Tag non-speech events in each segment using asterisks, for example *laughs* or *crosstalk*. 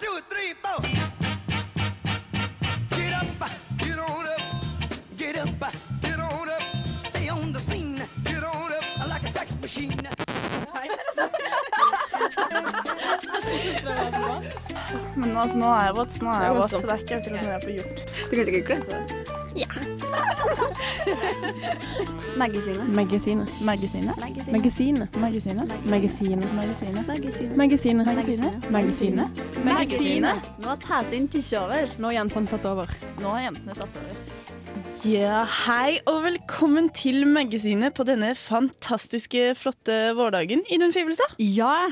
two, three, four. Get up, get on up, get up, get on up. Stay on the scene, get on up like a sex machine. Men altså, nå er jeg våt, så nå er jeg våt. Det er ikke akkurat noe jeg får gjort. Du kan sikkert klemme seg. Magasinet. Magasinet. Magasinet. Magasinet. Magasinet. Magasinet. Magasinet. Magasinet. Magasinet. Magasinet. Nå har Tasin tatt over. Nå har jentene tatt over. Nå har jentene tatt over. Ja, hei og velkommen til Magasinet på denne fantastiske, flotte vårdagen. Idun Fivelstad. Ja,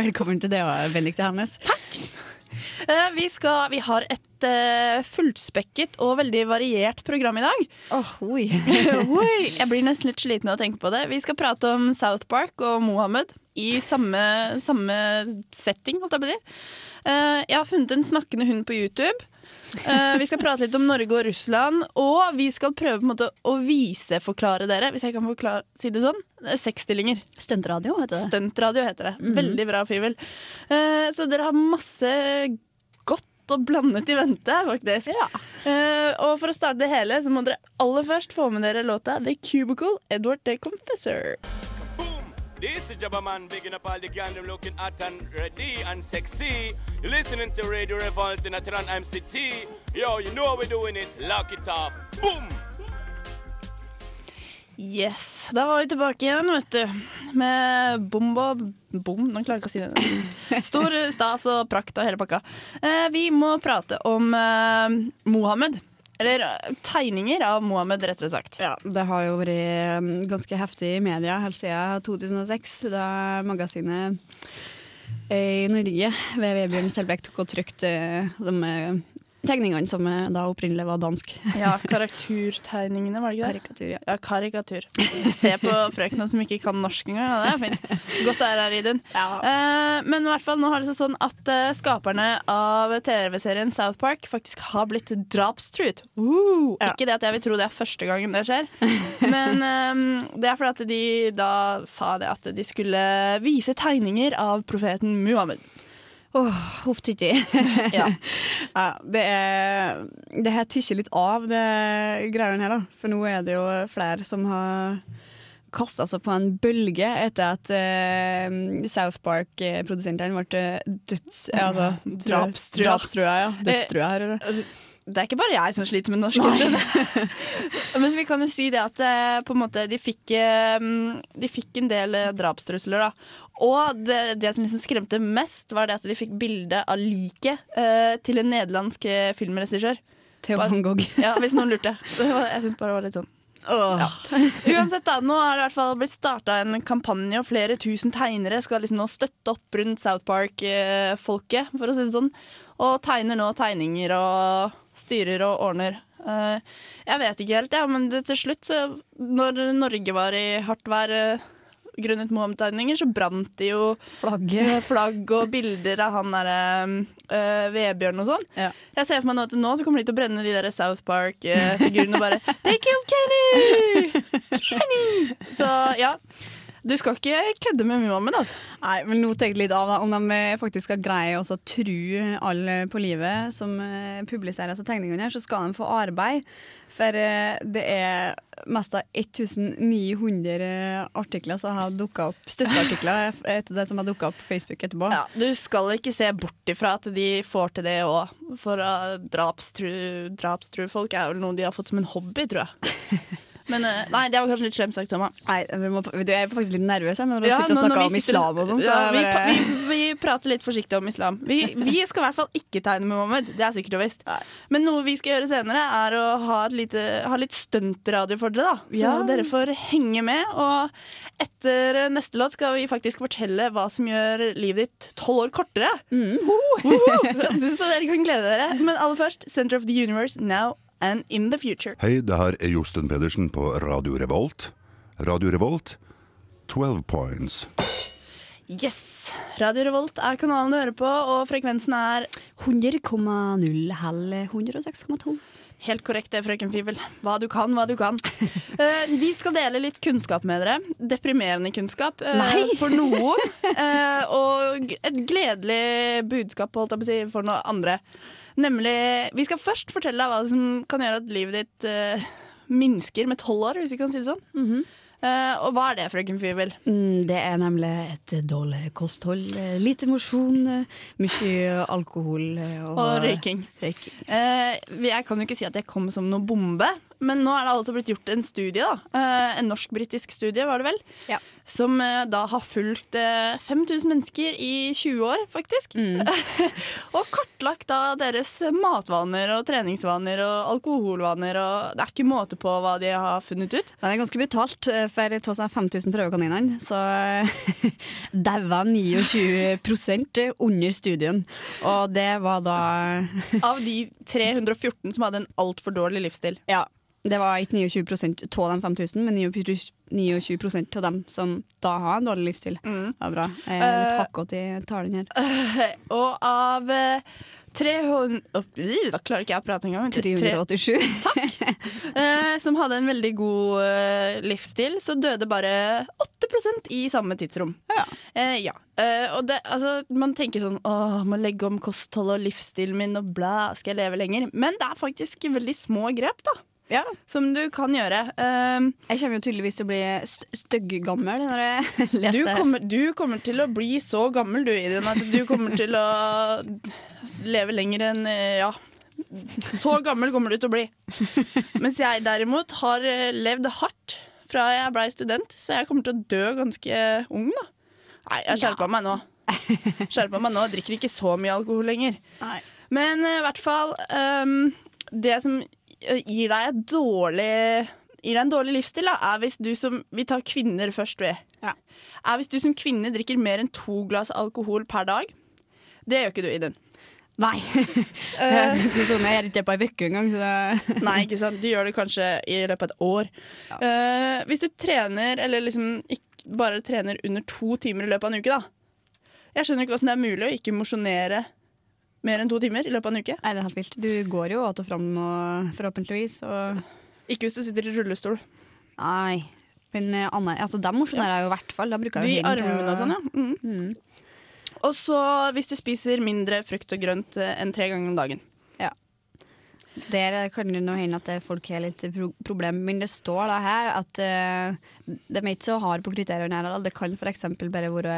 velkommen til det òg, Benedicte Hannes. Eh, *laughs* vi, skal, vi har et uh, fullspekket og veldig variert program i dag. Åh, oi. *laughs* *laughs* Oi, jeg blir nesten litt sliten av å tenke på det. Vi skal prate om South Park og Mohammed i samme, samme setting, holdt jeg på å si. Uh, jeg har funnet en snakkende hund på YouTube. Eh, vi skal prate litt om Norge og Russland, og vi skal prøve på en måte å viseforklare dere, hvis jeg kan forklare, si det sånn, eh, sexstillinger. Stuntradio heter det. Stuntradio heter det. Veldig bra, Fivel. Uh, så dere har masse godt og blandet i vente, faktisk. Eh, og for å starte det hele, så må dere aller først få med dere låta The Cubicle, Edward the Confessor. This is Jabba Man, bigging up all the gang, them looking hot and ready and sexy. You're listening to Radio Revolt in Atran MCT. Yo, you know we're doing it. Lock it off. Boom! Yes, da var vi tilbake igjen, vet du. Med bomba bom, nå klarer jeg ikke å si det. *laughs* Stor stas og prakt og hele pakka. Eh, vi må prate om eh, Mohammed. Eller eh, tegninger av Mohammed, rettere sagt. Ja, det har jo vært um, ganske heftig i media helt siden 2006, da magasinet i Norge ved Vebjørn Selbekk tok og trykte de eh, tegningene som da opprinnelig var dansk. Ja, Karakturtegningene, var det ikke det? Karikatur, ja. Ja, karikatur. Se på frøkna som ikke kan norsk engang. Ja, det er fint. Godt å være her, Idun. Eh, men i hvert fall, nå har det seg sånn at eh, skaperne av TV-serien South Park faktisk har blitt drapstruet. Uh, Ja. Ikke det at jeg vil tro det er første gangen det skjer, men eh, det er fordi at de da sa det at de skulle vise tegninger av profeten Muhammed. Åh, huff tytti. *laughs* Ja. *laughs* ja, det er Det her tykker litt av, det greiene her, da. For nå er det jo flere som har kasta seg på en bølge etter at uh, South Park-produsentene ble døds... Altså, Drapstrua. Drapstrua, ja. Dødstrua her. er det. Det er ikke bare jeg som sliter med norsk. skjønner. *laughs* Men vi kan jo si det at eh, på en måte, de, fikk, eh, de fikk en del eh, drapstrusler. Da. Og det, det som liksom skremte mest, var det at de fikk bilde av liket eh, til en nederlandsk eh, filmregissør. Theo van Gogh. Ja, hvis noen lurte. *laughs* Jeg syns bare det var litt sånn. Åh. Uansett, da, nå har det i hvert fall blitt starta en kampanje, og flere tusen tegnere skal liksom nå støtte opp rundt South Park-folket, for å si det sånn. Og tegner nå tegninger og styrer og ordner. Eh, jeg vet ikke helt, ja, men det, til slutt, så, når Norge var i hardt vær eh, grunnet Mohammed-tegninger, så brant det jo Flagget. flagg og bilder av han derre øh, Vebjørn og sånn. Ja. Jeg ser for meg nå at nå så kommer de til å brenne de der South Park-figurene og bare They killed Kenny! *laughs* Kenny! Så ja. Du skal ikke kødde med Muhammed, altså. Nei, men nå tenk litt av da, om de eh, faktisk skal greie å tru alle på livet som eh, publiserer disse tegningene, her, så skal de få arbeid. For eh, det er mest av 1900 artikler som har dukka opp, støtteartikler etter det som har dukka opp på Facebook etterpå. Ja, du skal ikke se bort ifra at de får til det òg. For uh, drapstru, drapstru folk er vel noe de har fått som en hobby, tror jeg. *laughs* Men uh, nei, det var kanskje litt slemt sagt meg. Nei, må, du er faktisk litt nervøs jeg, når du Ja, sitter og snakker om islam og sånn. Så ja, vi, bare- vi, vi prater litt forsiktig om islam. Vi, vi skal i hvert fall ikke tegne med Mohammed. Det er sikkert og visst. Men noe vi skal gjøre senere, er å ha, lite, ha litt stuntradio for dere. da Så Ja. dere får henge med. Og etter neste låt skal vi faktisk fortelle hva som gjør livet ditt tolv år kortere. Woho! Så dere kan glede dere. Men aller først, Center of the Universe now and in the future. Hei, det her er Josten Pedersen på Radio Revolt. Radio Revolt, 12 points. Yes! Radio Revolt er kanalen du hører på, og frekvensen er 100,0 halv 106,2. Helt korrekt det, frøken Fibel. Hva du kan, hva du kan. Uh, *laughs* vi skal dele litt kunnskap med dere. Deprimerende kunnskap uh, *laughs* for noen. Uh, *laughs* og et gledelig budskap holdt jeg på å si, for noen andre. Nemlig Vi skal først fortelle deg hva som kan gjøre at livet ditt uh, minsker med tolv år, hvis vi kan si det sånn. Eh, og hva er det, frøken Fyvel? Mm, Det er nemlig et dårlig kosthold. eh, Lite mosjon, mye alkohol og, Og røyking. røyking. Uh, jeg kan jo ikke si at jeg kom som noen bombe, men nå er det altså blitt gjort en studie, da. En norsk-britisk studie, var det vel? Ja. Som eh, da har fulgt eh, 5000 mennesker i 20 år, faktisk. *laughs* og kartlagt da deres matvaner og treningsvaner og alkoholvaner. Og det er ikke måte på hva de har funnet ut. Det er ganske brutalt, eh, for av de 5000 prøvekaninene så eh, daua 29% under studien. Og det var da Av de 314 som hadde en altfor dårlig livsstil. Ja. Det var ikke 29 av de 5000, men 29% av dem som da har en dårlig livsstil. Mm. Det var bra. Litt Eh, hakkete i talen her. *laughs* Og av eh, 300 Opp, Da klarer ikke jeg å prate engang. Tre- 387. *laughs* eh, som hadde en veldig god eh, livsstil, så døde bare 8% i samme tidsrom. Ja. Eh, ja. Eh, og det, altså, man tenker sånn Åh, må legge om kosthold og livsstilen min og blæ, skal jeg leve lenger? Men det er faktisk veldig små grep, da. Ja. Som du kan gjøre. Um, Jeg kommer jo tydeligvis til å bli st stygggammel når jeg *laughs* du, leser det. kommer, du kommer til å bli så gammel, du, Idun, at du kommer til å leve lenger enn eh, Ja. Så gammel kommer du til å bli. Mens jeg derimot har eh, levd hardt fra jeg blei student, så jeg kommer til å dø ganske ung, da. Nei, jeg skjerpa meg nå. Skjerpa meg nå, drikker ikke så mye alkohol lenger. Nei. Men i i hvert fall um, Det som eh, gir deg dårlig Gir deg en dårlig livsstil, da, er hvis du som Vi tar kvinner først, vi. Ja. Er hvis du som kvinne drikker mer enn to glass alkohol per dag. Det gjør ikke du, Idun. Nei. *laughs* Eh, sånn, jeg gjør ikke det på ei uke engang. Så. *laughs* Nei, ikke sant? Du gjør det kanskje i løpet av et år. Eh, hvis du trener, eller liksom bare trener under to timer i løpet av en uke, da. Jeg skjønner ikke hvordan det er mulig å ikke mosjonere mer enn to timer i løpet av en uke. Nei, det er helt vilt. Du går jo att og fram, og forhåpentligvis. Og... Ikke hvis du sitter i rullestol. Nei. Men eh, Anne, altså, de mosjonerer jeg jo i hvert fall. De armene og sånn, ja. Mm. Og så hvis du spiser mindre frukt og grønt eh, enn tre ganger om dagen. Der kan det nå hende at folk har litt pro problemer, men det står da her at uh, de er ikke så harde på kriteriene her. Det kan f.eks. bare være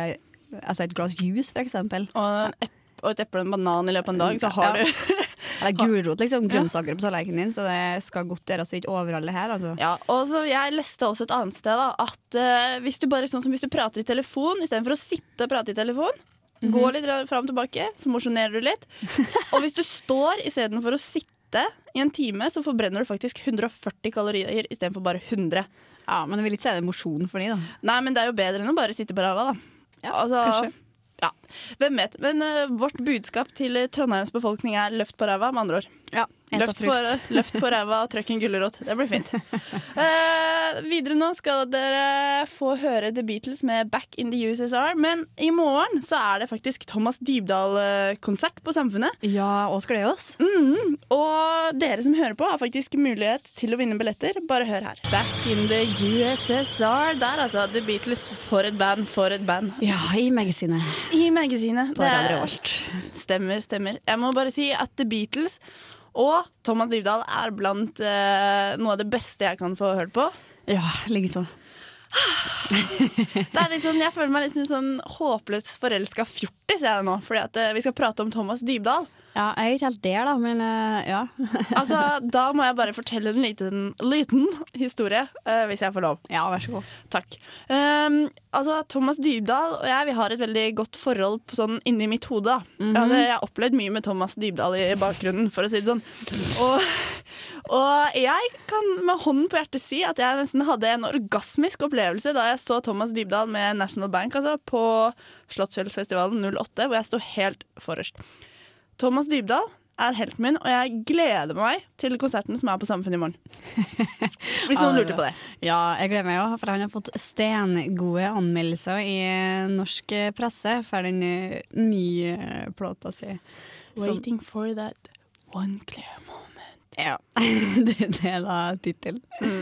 altså et glass juice, eksempel. Og, epp og et eple og en banan i løpet av en dag, så har Ja. du *laughs* er gulrot, liksom. Grønnsaker på tallerkenen din, så det skal godt gjøres å ikke overholde her, altså. Ja, og så Jeg leste også et annet sted da, at uh, hvis du bare sånn som hvis du prater i telefon istedenfor å sitte og prate i telefon, gå litt ra- fram og tilbake, så mosjonerer du litt. *laughs* og hvis du står istedenfor å sitte i en time, så forbrenner du faktisk 140 kalorier istedenfor bare 100. Ja, Men jeg vil ikke si det er mosjon for de, da. Nei, men det er jo bedre enn å bare sitte på ræva, da. Ja, altså, kanskje. Ja, hvem vet. Men uh, vårt budskap til Trondheims befolkning er løft på ræva, med andre ord. Ja, Løft på, *laughs* løft på ræva og trøkk en gulrot. Det blir fint. Uh, *laughs* videre nå skal dere få høre The Beatles med Back in the USSR. Men i morgen så er det faktisk Thomas Dybdahl-konsert på Samfunnet. Ja, og det oss? Mm, og dere som hører på, har faktisk mulighet til å vinne billetter. Bare hør her. Back in the USSR. Der, altså. The Beatles. For et band, for et band. Ja, i magasinet. I magasinet. På er- Radio Revolt. *laughs* Stemmer, stemmer. Jeg må bare si at The Beatles og Thomas Dybdahl er blant uh, noe av det beste jeg kan få hørt på. Ja, liksom. Det er litt sånn, Jeg føler meg litt sånn håpløst forelska fjortis jeg nå, fordi at eh, vi skal prate om Thomas Dybdahl. Ja, jeg er ikke helt der, da, men eh, ja. *laughs* Altså, Da må jeg bare fortelle en liten, liten historie, uh, hvis jeg får lov. Ja, vær så god. Takk. Um, altså, Thomas Dybdahl og jeg vi har et veldig godt forhold på sånn inni mitt hode. da. altså, jeg har opplevd mye med Thomas Dybdahl i bakgrunnen, for å si det sånn. Og, og jeg kan med hånden på hjertet si at jeg nesten hadde en orgasmisk opplevelse da jeg så Thomas Dybdahl med National Bank altså, på Slottsfjellsfestivalen 08, hvor jeg sto helt forrest. Thomas Dybdahl er helten min, og jeg gleder meg til konserten som er på Samfunnet i morgen. *laughs* Hvis noen lurte på det. Ja, jeg gleder meg òg, for han har fått stengode anmeldelser i norsk presse for den eh, nye plata si. Waiting for that one clear moment. Ja. *laughs* det, det er da tittelen. *laughs*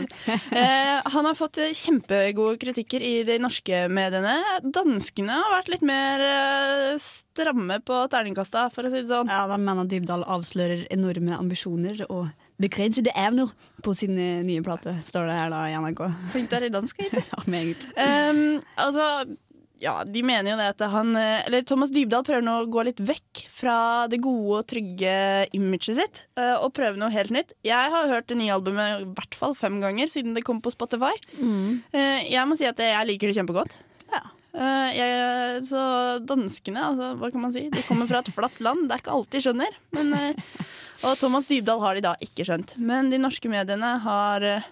Eh, han har fått eh, kjempegode kritikker i de norske mediene. Danskene har vært litt mer eh, stramme på terningkasta, for å si det sånn. Ja, De mener Dybdahl avslører enorme ambisjoner og begrensede evner på sin eh, nye plate, står det her da i NRK. Flink til å være dansk, egentlig. *laughs* Ja, meget. Um, altså, ja, de mener jo det at han eh, Eller Thomas Dybdahl prøver nå å gå litt vekk fra det gode og trygge imaget sitt eh, og prøve noe helt nytt. Jeg har hørt det nye albumet i hvert fall fem ganger siden det kom på Spotify. Mm. jeg må si at jeg liker det kjempegodt. Ja. jeg, så danskene, altså, hva kan man si? De kommer fra et *laughs* flatt land. Det er ikke alltid skjønner. Men, eh, og Thomas Dybdahl har de da ikke skjønt. Men de norske mediene har, eh,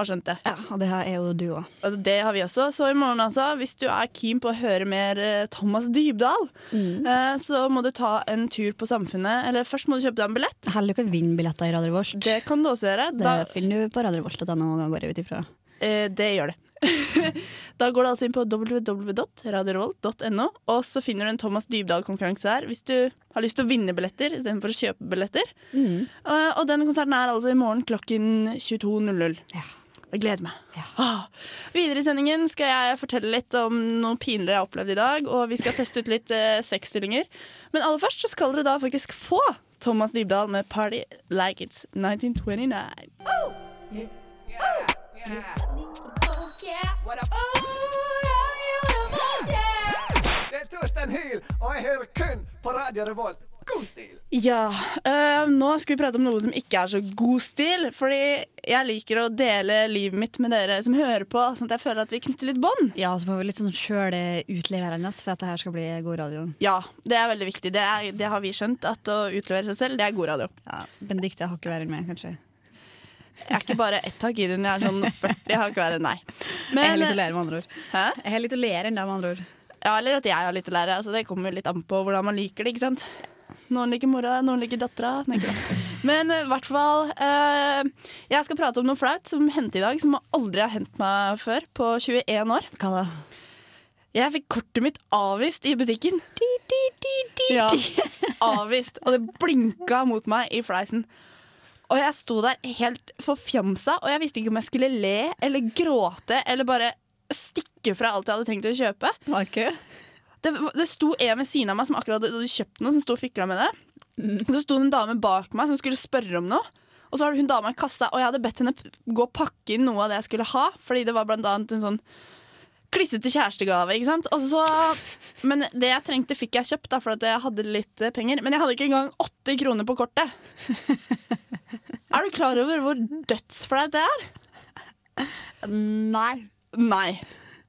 har skjønt det. Ja, og det her er jo du òg. Det har vi også. Så i morgen, altså, hvis du er keen på å høre mer eh, Thomas Dybdahl, eh, så må du ta en tur på Samfunnet. Eller først må du kjøpe deg en billett. Heller du kan vinne billetter i Radio Volt. Det kan du også gjøre. Det Da, finner du på radiorevolt.no, går jeg ut ifra. eh, det gjør det. *laughs* da går du altså inn på www.radiorevolt.no, og så finner du en Thomas Dybdahl-konkurranse der hvis du har lyst til å vinne billetter istedenfor å kjøpe billetter. Eh, og den konserten er altså i morgen klokken 22.00. Ja. Jeg gleder meg. Ah. Videre i sendingen skal jeg fortelle litt om noe pinlig jeg har opplevd i dag. Og vi skal teste ut litt eh, sexstillinger. Men aller først så skal dere da faktisk få Thomas Dybdahl med 'Party Like It's 1929'. Det er Torstein Hyl, og jeg hører kun på Radio Revolt. God stil! Ja, eh, nå skal vi prate om noe som ikke er så god stil. Fordi jeg liker å dele livet mitt med dere som hører på, sånn at jeg føler at vi knytter litt bånd. Ja, så må vi litt sånn sjølutleverende for at det her skal bli god radio. Ja, det er veldig viktig. Det, er, det har vi skjønt. At å utlevere seg selv, det er god radio. Ja, Benedicte har ikke vært med, kanskje. Jeg er ikke bare ett hakk i den, jeg er sånn 40 hakk verre enn nei. Jeg har litt å lære, med andre ord. hæ? Jeg har litt å lære enn deg, med andre ord. Ja, eller at jeg har litt å lære. Altså, det kommer litt an på hvordan man liker det. ikke sant? Noen liker mora, noen liker dattera. Men eh, i hvert fall eh, Jeg skal prate om noe flaut som hendte i dag, som aldri har hendt meg før på 21 år. Hva da? Jeg fikk kortet mitt avvist i butikken. Ja, *laughs* avvist. Og det blinka mot meg i fleisen. Og jeg sto der helt forfjamsa, og jeg visste ikke om jeg skulle le eller gråte eller bare stikke fra alt jeg hadde tenkt å kjøpe. Var det? Det, sto en ved siden av meg som akkurat hadde kjøpt noe, som sto og fikla med det. Og så sto det en dame bak meg som skulle spørre om noe. Og så var det hun dama i kassa, og jeg hadde bedt henne gå og pakke inn noe av det jeg skulle ha. Fordi det var blant annet en sånn klissete kjærestegave. ikke sant? Og så, men det jeg trengte, fikk jeg kjøpt, da, for at jeg hadde litt eh, penger. Men jeg hadde ikke engang åtte kroner på kortet. *laughs* er du klar over hvor dødsflaut det er? Nei. Nei.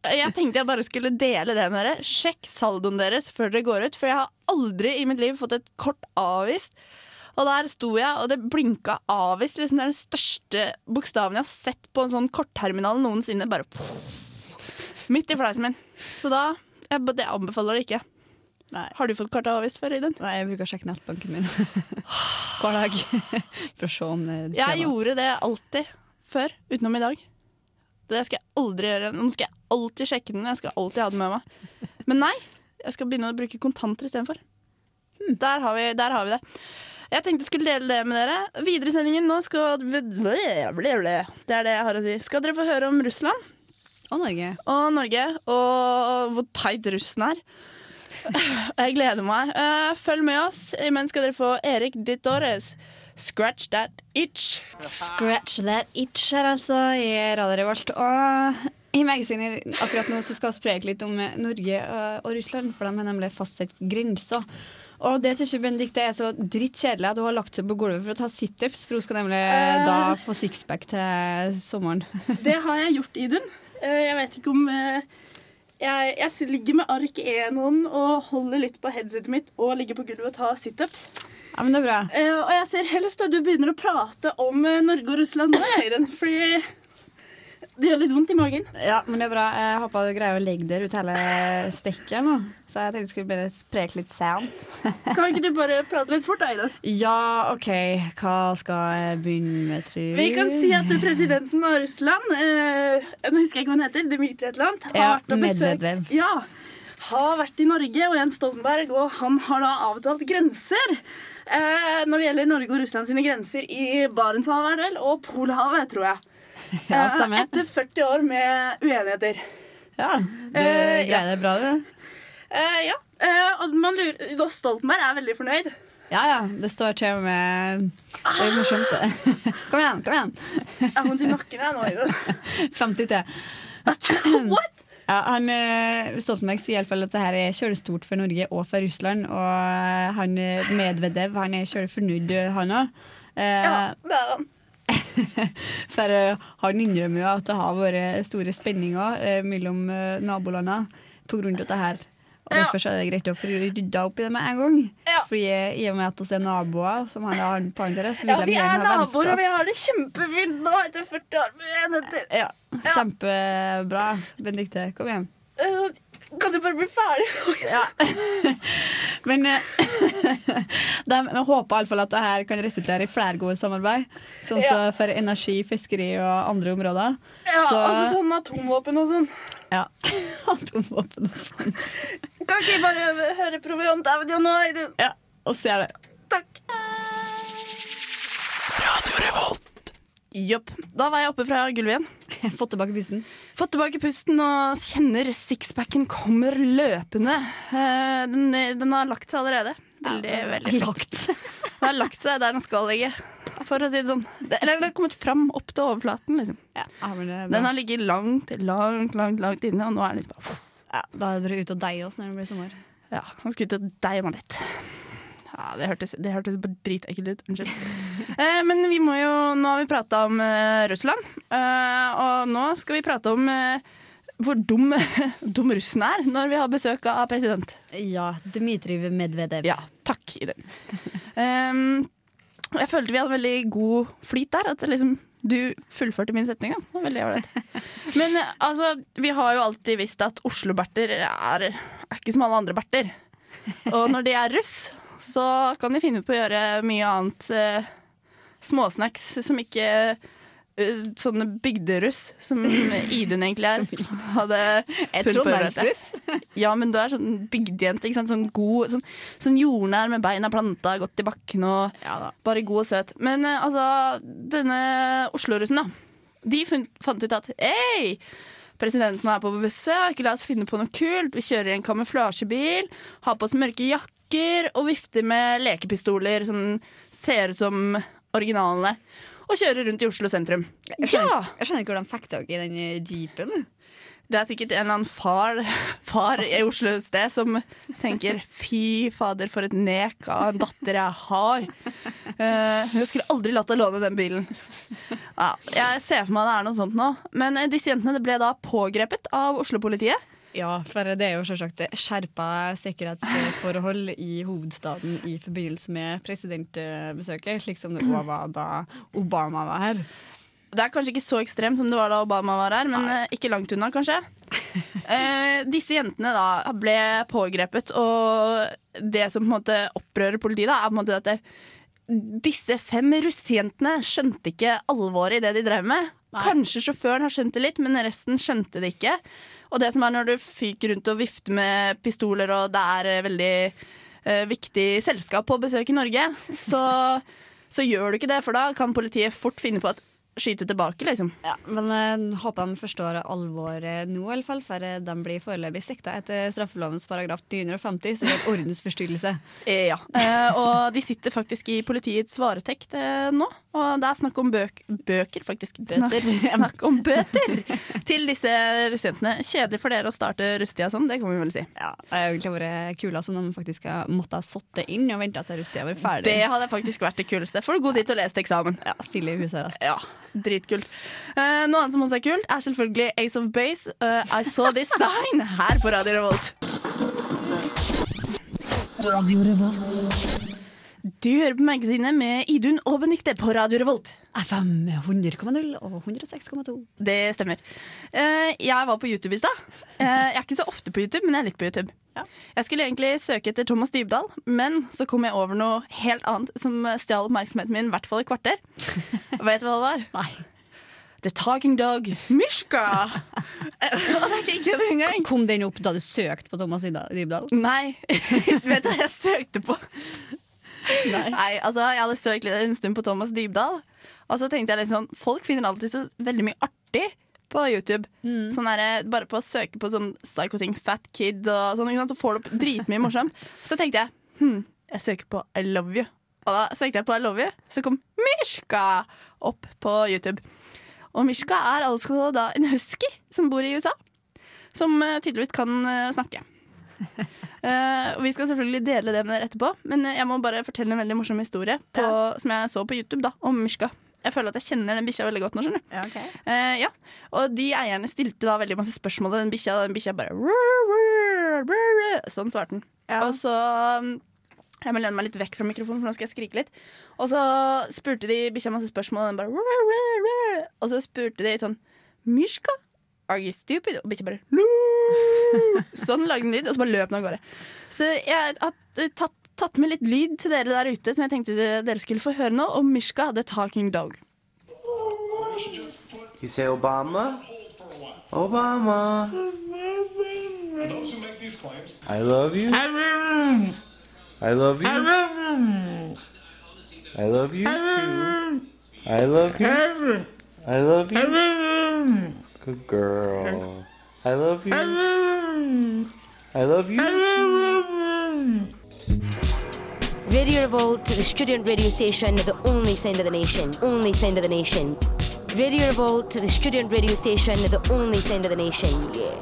Jeg tenkte jeg bare skulle dele det med dere. Sjekk saldoen deres før dere går ut, for jeg har aldri i mitt liv fått et kort avvist. Og der sto jeg, og det blinka avvist. Liksom det er den største bokstaven jeg har sett på en sånn kortterminal noensinne. Bare midt i fleisen min. Så da jeg, Det anbefaler det ikke. Nei. Har du fått kort avvist før, Iden? Nei, jeg bruker å sjekke nettbanken min *laughs* hver dag *laughs* for å se om det Jeg skjer noe. gjorde det alltid før, utenom i dag. Det skal jeg aldri gjøre. Nå skal jeg alltid sjekke den. Jeg skal alltid ha den med meg. Men nei, jeg skal begynne å bruke kontanter istedenfor. Der, har vi- der har vi det. Jeg tenkte jeg skulle dele det med dere. Videre i sendingen nå skal Det er det jeg har å si. Skal dere få høre om Russland Og Norge. og Norge, og hvor teit russen er. *laughs* Jeg gleder meg. Eh, Følg med oss. Imens skal dere få Erik Dittores. Scratch that itch. Scratch that itch her, altså, i Radio Revolt. Og i magasinet akkurat nå så skal vi preke litt om Norge og Russland, for de har nemlig fastsatt grenser. Og det syns Benedicte er så drittkjedelig at hun har lagt seg på gulvet for å ta situps, for hun skal nemlig da få sixpack til sommeren. *laughs* Det har jeg gjort, Idun. Eh, Jeg vet ikke om eh, jeg, jeg ligger med ark 1 og holder litt på headsetet mitt og ligger på gulvet og tar situps. Ja, men det er bra. Uh, Og jeg ser helst at du begynner å prate om uh, Norge og Russland nå, Idun. Fordi det gjør litt vondt i magen. Ja, men det er bra. Jeg håper du greier å legge der ut hele stekket nå. Så jeg tenkte jeg skulle bare spreke litt sent. *laughs* Kan ikke du bare prate litt fort, Idun? Ja, OK. Hva skal jeg begynne med, tru? Vi kan si at presidenten av Russland, eh, nå husker jeg ikke hva han heter, Dmitrij et eller annet, har Ja, vært og besøkt- Ja, har vært i Norge, og Jens Stoltenberg, og han har da avtalt grenser. Eh, når det gjelder Norge og Russland sine grenser i Barentshavet og Polhavet, tror jeg. *laughs* Ja, Eh, stemmer. Etter 40 år med uenigheter. Ja, du Eh, greier det bra, du. Eh, ja, eh, og man lurer, og Stoltenberg er veldig fornøyd. Ja, ja. Det står til og med Det er morsomt, det. *laughs* Kom igjen, kom igjen. Jeg har vondt i nakken jeg nå. Ida. *laughs* 50 til. What? Ja, han, eh, Stoltenberg sier i alle fall at det her er kjølestort for Norge og for Russland. Og eh, han eh, Medvedev han er kjølig fornøyd, han òg. Ja, det er han. *laughs* For han innrømmer jo at det har vært store spenninger mellom nabolandene pga. dette her. Derfor er det greit å få rydda opp i det med en gang. Ja. Fordi eh, I og med at vi er naboer, som han har en partner, så vil Ja, vi er gjerne ha naboer, og vi har det kjempefint nå etter 40 år med enheter. Ja, Kjempebra, Benedicte. Kom igjen. Eh, Kan du bare bli ferdig? Ja. *laughs* Men *laughs* Vi de jeg håper iallfall at det her kan resultere i flere gode samarbeid. Sånn Ja. så for energi, fiskeri og andre områder. Ja, Så- altså sånn atomvåpen og sånn. Ja. *laughs* Atomvåpen og sånn. Kan ikke jeg bare høre Proviant Audio nå? Ja, og se det. Takk. Radio Jopp. Da var jeg oppe fra gulvet igjen. *laughs* Fått tilbake pusten. Fått tilbake pusten og kjenner sixpacken kommer løpende. Eh, Den, den har lagt seg allerede. Veldig, veldig flott. Lagt. *laughs* Den har lagt seg der den skal ligge. For å si det sånn. Det- Eller den har kommet fram opp til overflaten. Liksom. Ja, men det Den har ligget langt, langt, langt langt inne, og nå er den liksom bare Ja, da er det bare ut og deige oss når det blir sommer. Ja, han skulle ut og deie meg litt. Ja, det hørtes, det hørtes dritekkelt ut. Unnskyld. *laughs* Eh, men vi må jo Nå har vi prata om eh, Russland, eh, og nå skal vi prate om eh, hvor dum, *laughs* dum russen er når vi har besøk av president. Ja, Dmitrij Medvedev. Ja, takk. Um, jeg følte vi hadde veldig god flyt der. At det liksom, du fullførte min setning. Da. Veldig ålreit. *laughs* Men eh, altså, vi har jo alltid visst at Oslo-berter er, er ikke som alle andre berter. Og når de er russ, så kan de finne på å gjøre mye annet eh, småsnacks som ikke sånne bygderuss, som *laughs* Idun egentlig er, hadde jeg å gjøre Ja, men du er sånn bygdejente. Ikke sant? Sånn god, sånn, sånn jordnær med beina planta godt i bakken og Ja bare god og søt. Men eh, altså, denne Oslo-russen, da. De fant ut at hei, presidenten er på besøk, la oss finne på noe kult. Vi kjører i en kamuflasjebil, har på oss mørke jakker og vifter med lekepistoler som ser ut som originalene. Og kjører rundt i Oslo sentrum. Jeg skjønner, Ja! jeg skjønner ikke hvordan fikk dere i den eh, jeepen. Det er sikkert en eller annen far, *laughs* far i Oslo et sted som tenker fy fader, for et nek av en datter jeg har. Uh, jeg skulle aldri latt deg låne den bilen. Ja, jeg ser for meg det er noe sånt nå. Men eh, disse jentene ble da pågrepet av Oslo-politiet. Ja, for det er jo selvsagt skjerpa sikkerhetsforhold i hovedstaden i forbindelse med presidentbesøket, slik som det òg var da Obama var her. Det er kanskje ikke så ekstremt som det var da Obama var her, men Nei. ikke langt unna, kanskje. Eh, disse jentene da ble pågrepet, og det som på en måte opprører politiet, da, er på en måte at det, disse fem russejentene skjønte ikke alvoret i det de drev med. Kanskje sjåføren har skjønt det litt, men resten skjønte det ikke. Og det som er når du fyker rundt og vifter med pistoler, og det er eh, veldig eh, viktig selskap på besøk i Norge, så, så gjør du ikke det, for da kan politiet fort finne på at skyte tilbake, liksom. Ja, men jeg håper de forstår alvoret nå, i alle fall, for eh, de blir foreløpig sikta etter straffelovens paragraf 950, som er ordensforstyrrelse. Eh, ja. *laughs* Eh, og *laughs* de sitter faktisk i politiets varetekt eh, nå. Og det er snakk om bøk bøker, faktisk. Snakk, snakk om bøter til disse russejentene. Kjedelig for dere å starte russetida sånn, det kan vi vel si. Ja, det har egentlig vært kula som de faktisk har måttet ha satt inn og venta til russetida var ferdig. Det hadde faktisk vært det kuleste. Får du god tid til å lese til eksamen. Ja, Stille i huset raskt. Ja, dritkult. Uh, noe annet som også er kult, er selvfølgelig Ace of Base. Uh, I Saw This Sign her på Radio Revolt. Radio Revolt. Du hører på magasinet med Idun og Benikte på Radio Revolt. FM 100,0 og 106,2. Det stemmer. Uh, jeg var på YouTube i stad. Jeg er ikke så ofte på YouTube, men jeg er litt på YouTube. Jeg skulle egentlig søke etter Thomas Dybdahl, men så kom jeg over noe helt annet som stjal oppmerksomheten min i hvert fall et kvarter. *laughs* Vet du hva det var? Nei. The Talking Dog Mishka. *laughs* Det er ikke engang. Kom den opp da du søkte på Thomas Dybdahl? Nei. *laughs* Vet du hva jeg søkte på? Nei. Nei, altså Jeg hadde søkt en stund på Thomas Dybdahl. Og så tenkte jeg litt sånn Folk finner alltid så veldig mye artig på YouTube. Sånn der, bare på å søke på sånn psycho-ting, fat kid og sånn, så får du opp dritmye morsomt. *laughs* Så tenkte jeg hm, jeg søker på I love you. Og da søkte jeg på I love you, så kom Mishka opp på YouTube. Og Mishka er altså da en husky som bor i USA. Som eh, tydeligvis kan eh, snakke. *laughs* Uh, Vi skal selvfølgelig dele det med dere etterpå, men jeg må bare fortelle en veldig morsom historie på, som jeg så på YouTube da, om Mishka. Jeg føler at jeg kjenner den bikkja veldig godt nå. skjønner du Eh, ja. Og de eierne stilte da veldig masse spørsmål til den bikkja. og Den bikkja bare «Rrr, rrr, rrr». Sånn svarte den. Og så um, Jeg må lene meg litt vekk fra mikrofonen, for nå skal jeg skrike litt. Og så spurte de bikkja masse spørsmål, og den bare «Rrr, rrr, rrr». Og så spurte de sånn Mishka, are you stupid? Og bikkja bare Loo! *laughs* Sånn lagde den lyd, og så bare løp den av gårde. Så jeg har tatt, tatt med litt lyd til dere der ute som jeg tenkte dere skulle få høre nå, om Mishka, the talking dog. You say Obama? Obama. Those who make these claims I love you. I love you. I love you too. I love you. I love you. Good girl. I love you. I love you too. Radio Revolt, the student radio station, the only sound of the nation. Only sound of the nation. Radio Revolt, the student radio station, the only sound of the nation. Yeah.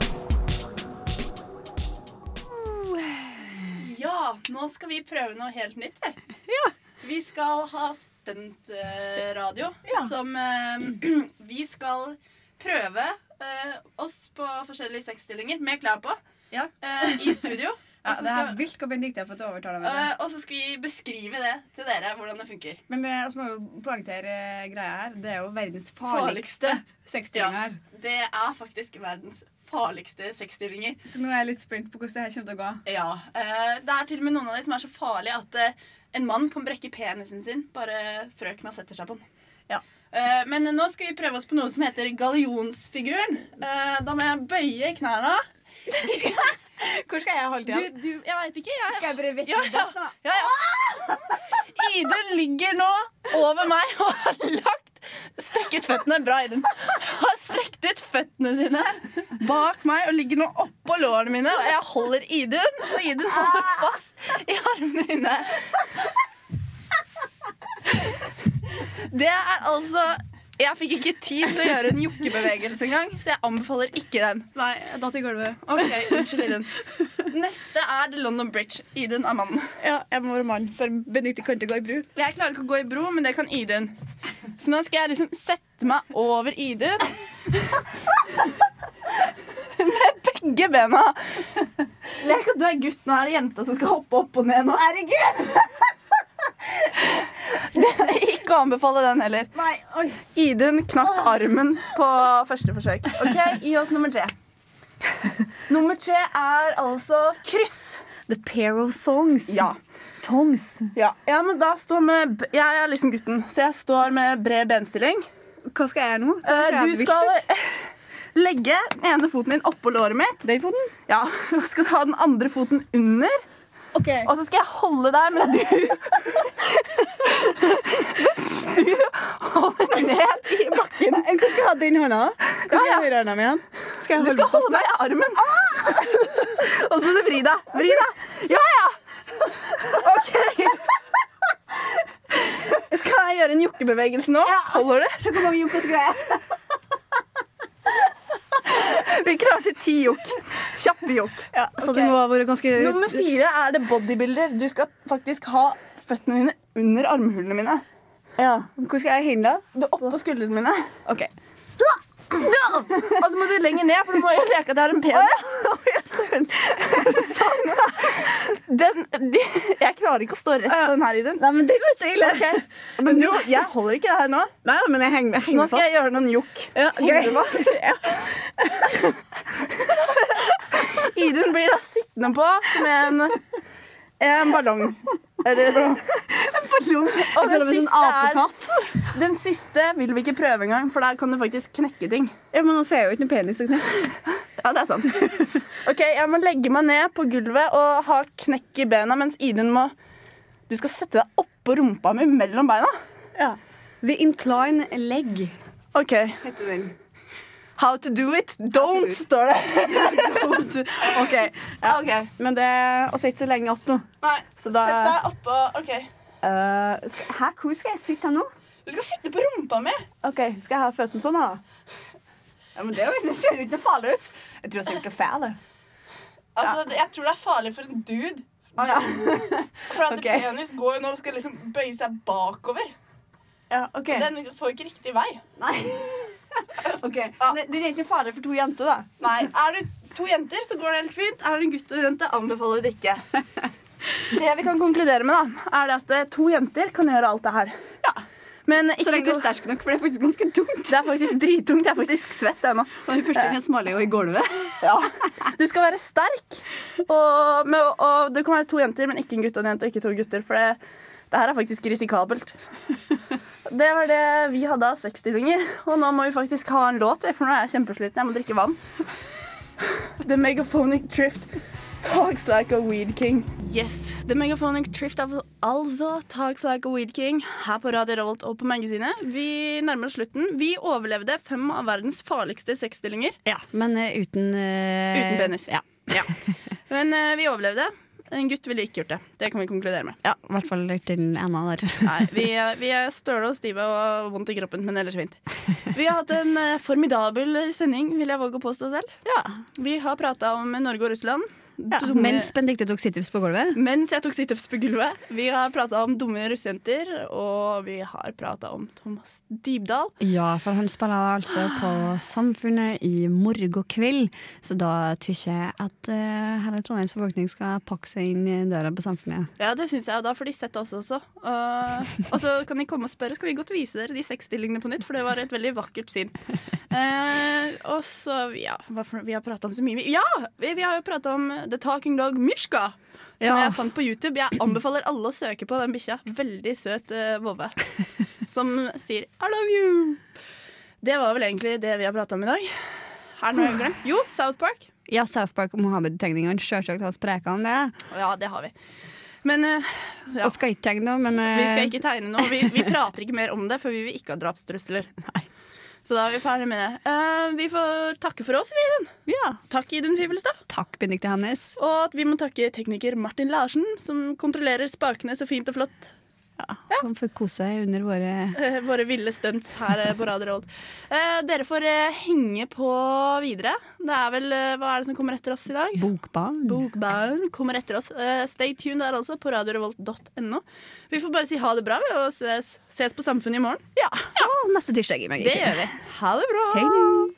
Ja, nå skal vi prøve noe helt nytt. vi. Vi skal ha stuntradio. Som uh, *clears throat* Vi skal prøve uh, oss på forskjellige sexstillinger med klær på Ja. eh, i studio. Ja, det er vilt hvor Benedicte har fått overtale meg. Eh, og så skal vi beskrive det til dere, hvordan det funker. Men det vi må jo poengtere eh, greia her. Det er jo verdens Farligste. farligste sexstillinger. Det er faktisk verdens farligste sexstillinger. Så nå er jeg litt spent på hvordan det her kommer til å gå. Ja, uh, Det er til og med noen av de som er så farlige at uh, en mann kan brekke penisen sin bare frøkna setter seg på den. Ja. Eh, men nå skal vi prøve oss på noe som heter gallionsfiguren. Eh, da må jeg bøye knærne. *laughs* Hvor skal jeg holde Du, du, jeg veit ikke. Jeg. Skal jeg bare vekke Ja, ja. Ja, ja. Idun ligger nå over meg og har lagt strekket føttene Bra, Idun. Har strekt ut føttene sine bak meg og ligger nå oppå lårene mine. Og jeg holder Idun, og Idun holder fast i armene mine. Det er altså Jeg fikk ikke tid til å gjøre en jokkebevegelse engang, så jeg anbefaler ikke den. Nei, jeg datt i gulvet. Ok, Unnskyld, Idun. Neste er The London Bridge. Idun er mannen. Ja, jeg må være mann, for Benedicte kan ikke gå i bru. Jeg klarer ikke å gå i bro, men det kan Idun. Så nå skal jeg liksom sette meg over Idun. Med begge bena. Lek at du er gutt, nå er det jenta som skal hoppe opp og ned nå. Herregud! Det ikke å anbefale den heller. Nei. Idun knakk armen på første forsøk. Ok, Gi oss nummer tre. Nummer tre er altså kryss. The pair of thongs. Ja. Tongs. Ja, ja men da står med Jeg er liksom gutten, så jeg står med bred benstilling. Hva skal jeg gjøre nå? Eh, du skal *laughs* legge den ene foten din oppå låret mitt. Den foten? Ja, *laughs* så skal du ha den andre foten under. OK. Og så skal jeg holde deg mens du Mens du holder ned i bakken. Den hånda. Hva skal Ja, ja. jeg gjøre? Skal Du holde skal holde deg i armen. *laughs* Og så må du vri deg. Vri deg. Ja, ja. OK. Skal jeg gjøre en jokkebevegelse nå? Holder du? Se hvor mange jokkes greier. Vi klarte ti jokk. Kjappe jokk. Ja, okay. det må være ganske Nummer fire er det bodybuilder. Du skal faktisk ha føttene dine under armhulene mine. Ja. Hvor skal jeg henge da? Du oppå skuldrene mine. OK. Og så må du lenger ned, for du må jo leke at det er en penis. *laughs* Den, de, jeg klarer ikke å stå rett på den her, Idun. Nei, men det var så ille. Men du, *laughs* jeg holder ikke det her nå. Nei, men jeg henger, jeg Nå skal jeg gjøre noen jokk. Ja, Henger du. *laughs* Idun blir da sittende på som en, en ballong. Eller noe. Jeg Og føler det meg som en siste er. Den siste vil vi ikke prøve engang, for der kan du faktisk knekke ting. Ja, Men nå ser jeg jo ikke noe penis å knekke. *laughs* Ja, det er sant. Ok, Jeg må legge meg ned på gulvet og ha knekk i bena, mens Idun må Du skal sette deg oppå rumpa mi mellom beina. Ja. The incline leg OK. heter den. How to do it. Don't, står det. *laughs* OK. Ja. okay. Men det å sitte så lenge opp nå. Nei, Så da- sett deg oppå OK. Uh, skal, hæ, hvor skal jeg sitte nå? Du skal sitte på rumpa mi. Ok, Skal jeg ha føttene sånn, da? Ja, men Det, jo- det ser jo ikke noe farlig ut. Jeg tror jeg ser ikke feil. jeg. Altså, ja. Jeg tror det er farlig for en dude. *laughs* For at okay. penis går jo nå og skal liksom bøye seg bakover. Ja, ok. Den får jo ikke riktig vei. Nei. *laughs* ok, det, Den er ikke farlig for to jenter, da. Nei, Er du to jenter, så går det helt fint. Er du en gutt og en jente, anbefaler vi det ikke. *laughs* Det vi kan konkludere med, da, er det at eh, to jenter kan gjøre alt det her. Men ikke Så lenge du er sterk nok, for det er faktisk ganske tungt. Det er faktisk drittungt. Jeg er faktisk svett ennå. Og den første den smaler jo i gulvet. *laughs* Ja. Du skal være sterk, og, med, og det kan være to jenter, men ikke en gutt og en jente, og ikke to gutter. For det, det her er faktisk risikabelt. Det var det vi hadde av sexstillinger. Og nå må vi faktisk ha en låt, for nå er jeg kjempesliten. Jeg må drikke vann. *laughs* The Megaphonic Trift talks like a weed king. Yes, The Megaphonic Trift av altså Talks like a weed king her på Radio Revolt og på magasinet. Vi nærmer oss slutten. Vi overlevde fem av verdens farligste sexstillinger. Ja, Men uh, uten uh, Uten penis. Ja. Men uh, vi overlevde. En gutt ville ikke gjort det. Det kan vi konkludere med. ja, I hvert fall til den ene der. Nei, Vi, vi er støle og stive og vondt i kroppen, men ellers fint. Vi har hatt en formidabel sending, vil jeg våge å påstå selv. Ja. Vi har prata om Norge og Russland. Ja, Dumme- mens Benedicte tok situps på gulvet. mens jeg tok situps på gulvet. Vi har prata om dumme russejenter, og vi har prata om Thomas Dybdahl. Ja, for han spiller altså på Samfunnet i morgen kveld. Så da syns jeg at uh, hele Trondheims befolkning skal pakke seg inn i døra på Samfunnet. Ja, det syns jeg, og da får de sett oss også. Uh, og så kan de komme og spørre, skal vi godt vise dere de seks stillingene på nytt, for det var et veldig vakkert syn. Uh, og så, ja, hva for, vi har prata om så mye. Vi- Ja! Vi, vi har jo prata om The Talking Dog Mishka. Som Ja. jeg fant på YouTube. Jeg anbefaler alle å søke på den bikkja. Veldig søt uh, vovve. *laughs* Som sier 'I love you'. Det var vel egentlig det vi har prata om i dag. Er det noe jeg har glemt? Jo, South Park. Ja, South Park og Mohammed-tegningene. Sjølsagt har vi preka om det. Ja, det har vi. Men uh, ja. Og skal ikke tegne noe, men uh... Vi skal ikke tegne noe. Vi, vi prater ikke mer om det, for vi vil ikke ha drapstrusler. *laughs* Så da er vi ferdig med det. Uh, vi får takke for oss, Viren. Ja. Takk, Idun Fivelstad. Takk, Benedicte Hennes. Og at vi må takke tekniker Martin Larsen, som kontrollerer spakene så fint og flott. Som får kose seg under våre Eh, våre ville stunts her eh, på Radio Rolt. Eh, dere får eh, henge på videre. Det er vel eh, Hva er det som kommer etter oss i dag? bokbarn. Bokbarn kommer etter oss. Eh, stay tuned der altså, på radiorevolt.no. Vi får bare si ha det bra vi, å ses, ses på Samfunnet i morgen. Ja. Og neste tirsdag i Det gjør vi. Ha det bra. Hei.